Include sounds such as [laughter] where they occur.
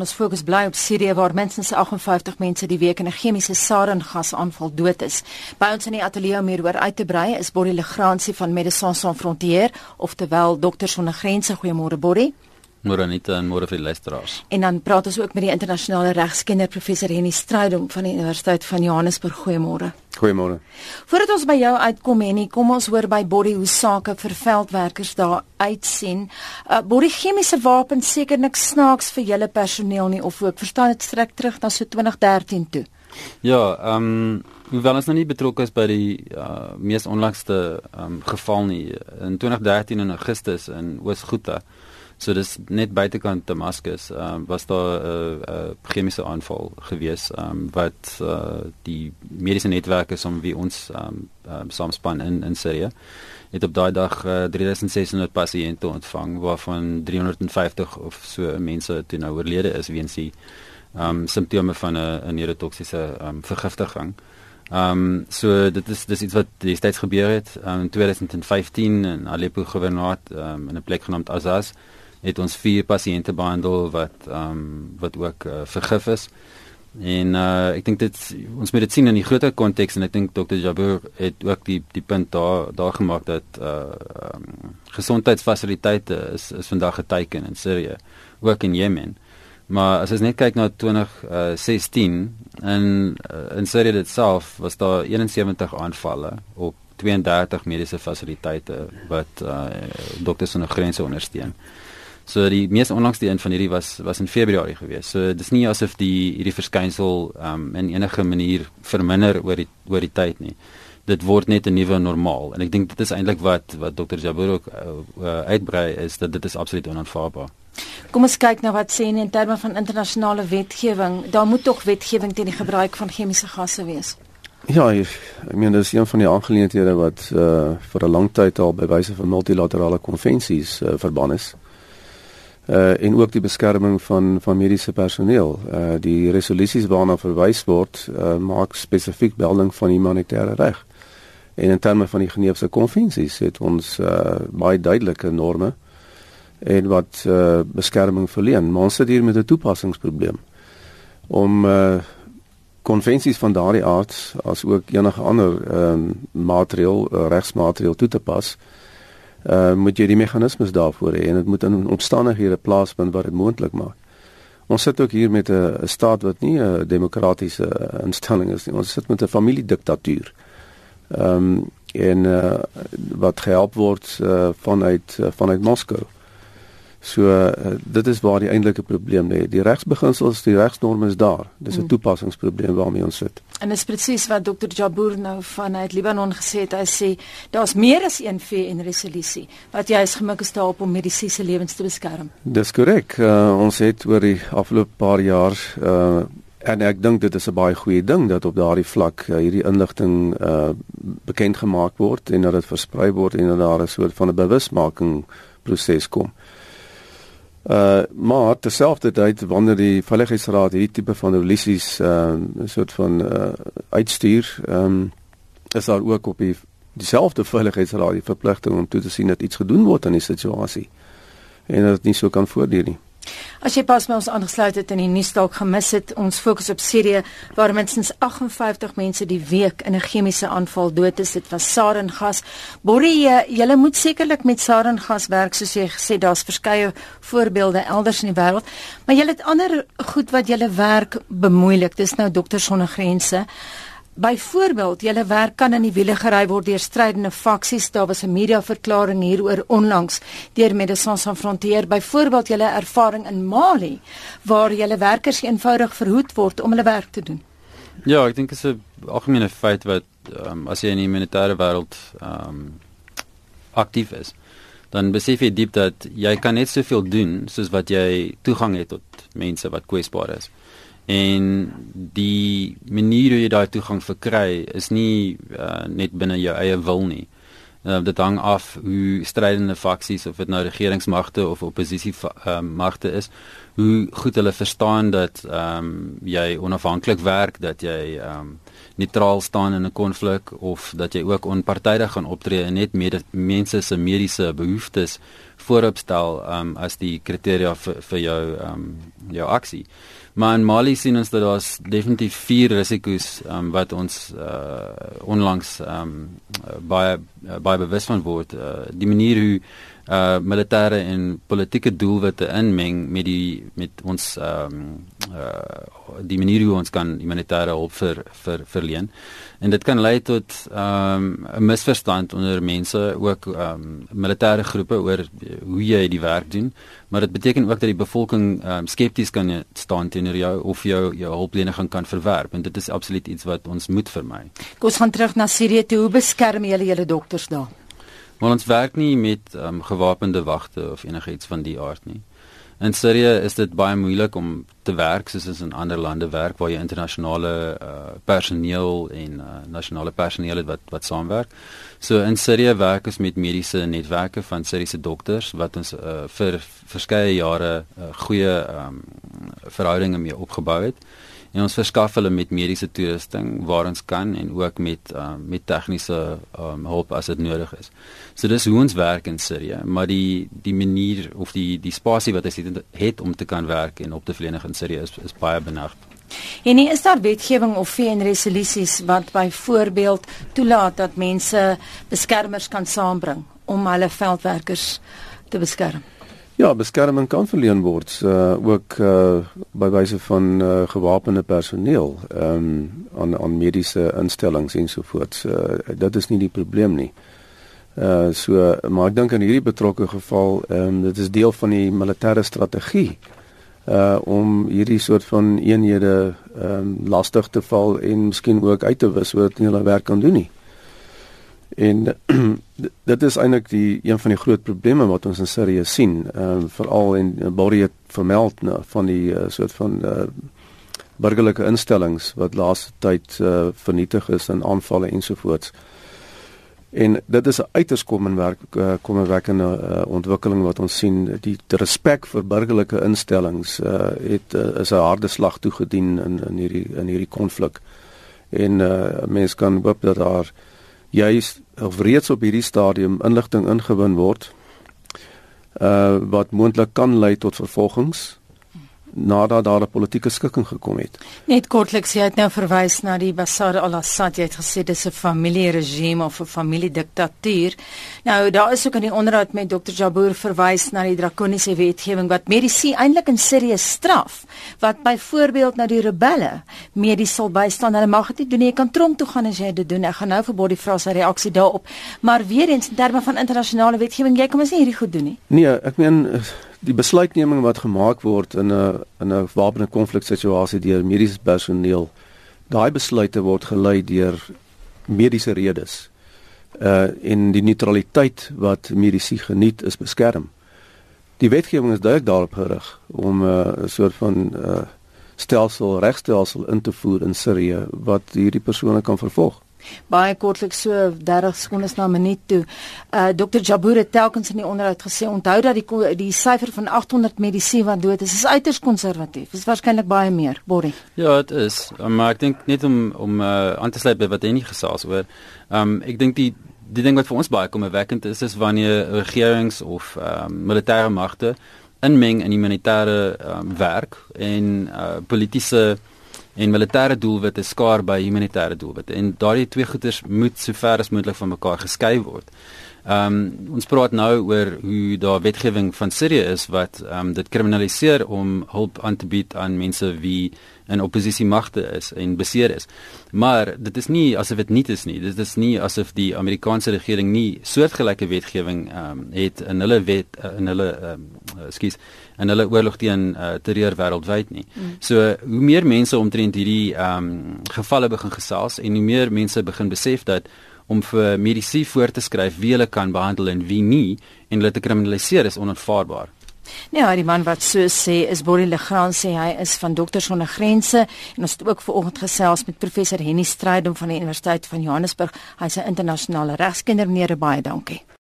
Ons fokus bly op Sirië waar minstens 58 mense die week in 'n chemiese saringas aanval dood is. By ons in die ateljee om hieroor uit te brei is Borrie Legrandsie van Médecins Sans Frontières, oftewel Dokters Sonder Grense. Goeiemôre Borrie. Moranita en môre vir die luisteraars. En dan praat ons ook met die internasionale regskenner professor Henny Strydom van die Universiteit van Johannesburg. Goeiemôre. Goeiemôre. Voordat ons by jou uitkom Henny, kom ons hoor by Body hoe sake vir veldwerkers daar uitsien. Uh Body chemiese wapens seker niks snaaks vir julle personeel nie of ook verstaan dit strek terug na so 2013 toe. Ja, ehm um, hoewel ons nou nie betrokke is by die uh mees onlangste ehm um, geval nie in 2013 in Augustus in Oos-Ghouta. So dis net buitekant Damascus, ehm um, was daar 'n uh, uh, chemiese aanval gewees, ehm um, wat uh, die mediese netwerke som wie ons ehm um, um, samspan in in Sirië het op daai dag uh, 3600 pasiënte ontvang waarvan 350 of so mense toe nou oorlede is weens die ehm um, simptome van 'n neurotoksiese ehm um, vergiftiging. Ehm um, so dit is dis iets wat destyds gebeur het um, in 2015 in Aleppo gouvernaat um, in 'n plek genaamd Azaz het ons vier pasiënte behandel wat ehm um, wat ook uh, vergif is. En uh ek dink dit ons moet dit sien in die groter konteks en ek dink Dr. Jabur het ook die die punt daar daar gemaak dat uh um, gesondheidsfasiliteite is is vandag geteken in Sirië, ook in Jemen. Maar as ons net kyk na 2016 uh, in uh, in Sirië itself was daar 71 aanvalle op 32 mediese fasiliteite wat uh dokters sonder grense ondersteun. So die mees onlangste een van hierdie was was in Februarie gewees. So dis nie asof die hierdie verskynsel um, in enige manier verminder oor die oor die tyd nie. Dit word net 'n nuwe normaal en ek dink dit is eintlik wat wat Dr. Jabur ook uh, uh, uitbrei is dat dit is absoluut onaanvaarbaar. Kom ons kyk na wat sê in terme van internasionale wetgewing. Daar moet tog wetgewing teen die gebruik van chemiese gasse wees. Ja, ek meen dis een van die aangeleenthede wat uh, vir 'n lang tyd al by wyse van multilaterale konvensies uh, verbân is uh en ook die beskerming van van mediese personeel. Uh die resolusies waarna verwys word, uh maak spesifiek melding van humanitêre reg. En in terme van die Geneefse konvensies het ons uh baie duidelike norme en wat uh beskerming verleen. Maar ons sit hier met 'n toepassingsprobleem. Om uh konvensies van daardie aard as ook enige ander ehm um, materiaal uh, regsmateriaal toe te pas uh moet jy die meganismes daarvoor hê en dit moet in omstandighede plaasvind wat dit moontlik maak. Ons sit ook hier met 'n staat wat nie 'n demokratiese instelling is nie. Ons sit met 'n familiediktatuur. Ehm um, en uh wat gehelp word uh, vanuit uh, vanuit Moskou. So uh, dit is waar die eintlike probleem lê. Die regsbeginsels, die regsnorme is daar. Dis 'n hmm. toepassingsprobleem waarmee ons sit. En dis presies wat Dr. Jabour nou vanuit Libanon gesê het. Hy sê daar's meer as een VN resolusie wat jy is gemik is daarop om mediese lewens te beskerm. Dis korrek. Uh, ons het oor die afgelope paar jaar uh, en ek dink dit is 'n baie goeie ding dat op daardie vlak uh, hierdie inligting uh, bekend gemaak word en dat dit versprei word en dat daar 'n soort van 'n bewusmaking proses kom. Uh maar terselfdertyd wanneer die veiligheidsraad hierdie tipe van resolusies uh 'n soort van uh uitstuur, ehm um, is daar ook op die dieselfde veiligheidsraad die verpligting om toe te sien dat iets gedoen word aan die situasie en dat dit nie so kan voortduur nie. As jy pas met ons aangesluit het in die nuus dalk gemis het, ons fokus op Sirië waar minstens 58 mense die week in 'n chemiese aanval dood is. Dit was saringas. Borrie, jy moet sekerlik met saringas werk soos jy gesê daar's verskeie voorbeelde elders in die wêreld, maar jy het ander goed wat julle werk bemoeilik. Dis nou dokters sonder grense. Byvoorbeeld, julle werk kan in die wiele gery word deur strydende faksies. Daar was 'n media verklaring hieroor onlangs deur Médecins Sans Frontières. Byvoorbeeld, julle ervaring in Mali waar julle werkers eenvoudig verhoed word om hulle werk te doen. Ja, ek dink dit is 'n algemene feit wat um, as jy in die militêre wêreld ehm um, aktief is, dan besef jy diep dat jy kan net soveel doen soos wat jy toegang het tot mense wat kwesbaar is en die manier hoe jy daai toegang verkry is nie uh, net binne jou eie wil nie. Uh, dit hang af hoe strydende faksies of dit nou regeringsmagte of oppositie uh, magte is, hoe goed hulle verstaan dat ehm um, jy onafhanklik werk, dat jy ehm um, neutraal staan in 'n konflik of dat jy ook onpartydig gaan optree en net med mense se mediese behoeftes vooropstel um, as die kriteria vir vir jou um, jou aksie. Maar in Mali sien ons dat daar's definitief vier risiko's um, wat ons uh, onlangs um, baie baie bewus van word. Uh, die manier hoe uh militêre en politieke doelwitte inmeng met die met ons ehm um, uh die manier hoe ons kan humanitêre hulp vir vir verleen. En dit kan lei tot ehm um, 'n misverstand onder mense ook ehm um, militêre groepe oor hoe jy die werk doen, maar dit beteken ook dat die bevolking ehm um, skepties kan staan teenoor jou of jou jou hulpleniging kan verwerp en dit is absoluut iets wat ons moet vermy. Kom ons gaan terug na Sirië toe. Hoe beskerm julle julle dokters daar? Maar ons werk nie met um, gewapende wagte of enigiets van die aard nie. In Sirië is dit baie moeilik om te werk soos in ander lande werk waar jy internasionale uh, personeel en uh, nasionale personeel het wat wat saamwerk. So in Sirië werk ons met mediese netwerke van Siriëse dokters wat ons uh, vir verskeie jare uh, goeie um, verhoudinge mee opgebou het en ons verskaf hulle met mediese toerusting waar ons kan en ook met um, met tegniese um, hulp as dit nodig is. So dis hoe ons werk in Sirië, maar die die manier of die die spasie wat ons het, het om te kan werk en op te verleen in Sirië is is baie benag. En nie is daar wetgewing of VN resolusies wat byvoorbeeld toelaat dat mense beskermers kan saambring om hulle veldwerkers te beskerm? Ja, beskerming kan verleen word uh ook uh by wyse van uh gewapende personeel um aan aan mediese instellings ensovoorts. Uh dit is nie die probleem nie. Uh so maar ek dink in hierdie betrokke geval um dit is deel van die militêre strategie uh om hierdie soort van eenhede um lastig te val en miskien ook uit te wis sodat hulle werk kan doen nie. En [clears throat] dit is eintlik die een van die groot probleme wat ons in Sirië sien, ehm uh, veral in Borie het vermeld nou, van die uh, soort van uh, burgerlike instellings wat laaste tyd uh, vernietig is in aanvalle ensovoorts. En dit is 'n uiters kommenwerk uh, kommenwekkende uh, ontwikkeling wat ons sien. Die, respek vir burgerlike instellings uh, het uh, is 'n harde slag toegedien in in hierdie in hierdie konflik. En uh, mense kan hoop dat daar juis of reeds op hierdie stadium inligting ingewin word uh wat moontlik kan lei tot vervolgings nadat daar 'n politieke skikking gekom het. Net kortliks, jy het nou verwys na die Bashar al-Assad, jy het gesê dis 'n familieregime of 'n familiediktatuur. Nou, daar is ook in die onderhoud met Dr. Jabour verwys na die drakoniese wetgewing wat medisy eintlik in Sirië straf, wat byvoorbeeld nou die rebelle medies sal bystaan. Hulle mag dit nie doen nie. Jy kan tronk toe gaan as jy dit doen. Ek gaan nou vir Body vra sy reaksie daarop. Maar weer eens in terme van internasionale wetgewing, jy kan mos nie hierdie goed doen nie. Nee, ek meen die besluitneming wat gemaak word in 'n in 'n wapende konflik situasie deur mediese personeel daai besluite word gelei deur mediese redes. Uh in die neutraliteit wat medisy geniet is beskerm. Die wetgewing is duidelik daarop gerig om 'n uh, soort van uh stelsel regstelsel in te voer in Sirië wat hierdie persone kan vervolg baie kortliks so 30 sekondes na 'n minuut toe. Uh Dr Jabour het telkens in die onderhoud gesê onthou dat die die syfer van 800 medisy wat dood is, is uiters konservatief. Dit is waarskynlik baie meer, Borrie. Ja, dit is. Maar ek dink net om om uh aan te sluit by wat hy nie gesels oor. Um ek dink die die ding wat vir ons baie kommerwekkend is is wanneer regerings of um militêre magte inmeng in humanitêre um, werk en uh politieke en militêre doelwitte skaar by humanitêre doelwitte en daardie twee goeders moet so ver as moontlik van mekaar geskei word. Ehm um, ons praat nou oor hoe daar wetgewing van Sirië is wat ehm um, dit kriminaliseer om hulp aan te bied aan mense wie in oppositie magte is en beseer is. Maar dit is nie asof dit nie is nie. Dit is nie asof die Amerikaanse regering nie soortgelyke wetgewing ehm um, het in hulle wet uh, in hulle ehm um, ekskuus in hulle oorlog teen uh, terreur wêreldwyd nie. Mm. So hoe meer mense omtrent hierdie ehm um, gevalle begin gesels en hoe meer mense begin besef dat om vir medisy voor te skryf wie hulle kan behandel en wie nie en hulle te kriminaliseer is onaanvaarbaar. Nee, die man wat so sê is Borie Legrand sê hy is van Dokters sonder Grense en ons het ook vanoggend gesels met professor Henny Strydom van die Universiteit van Johannesburg. Hy's 'n internasionale regskenner meneer baie dankie.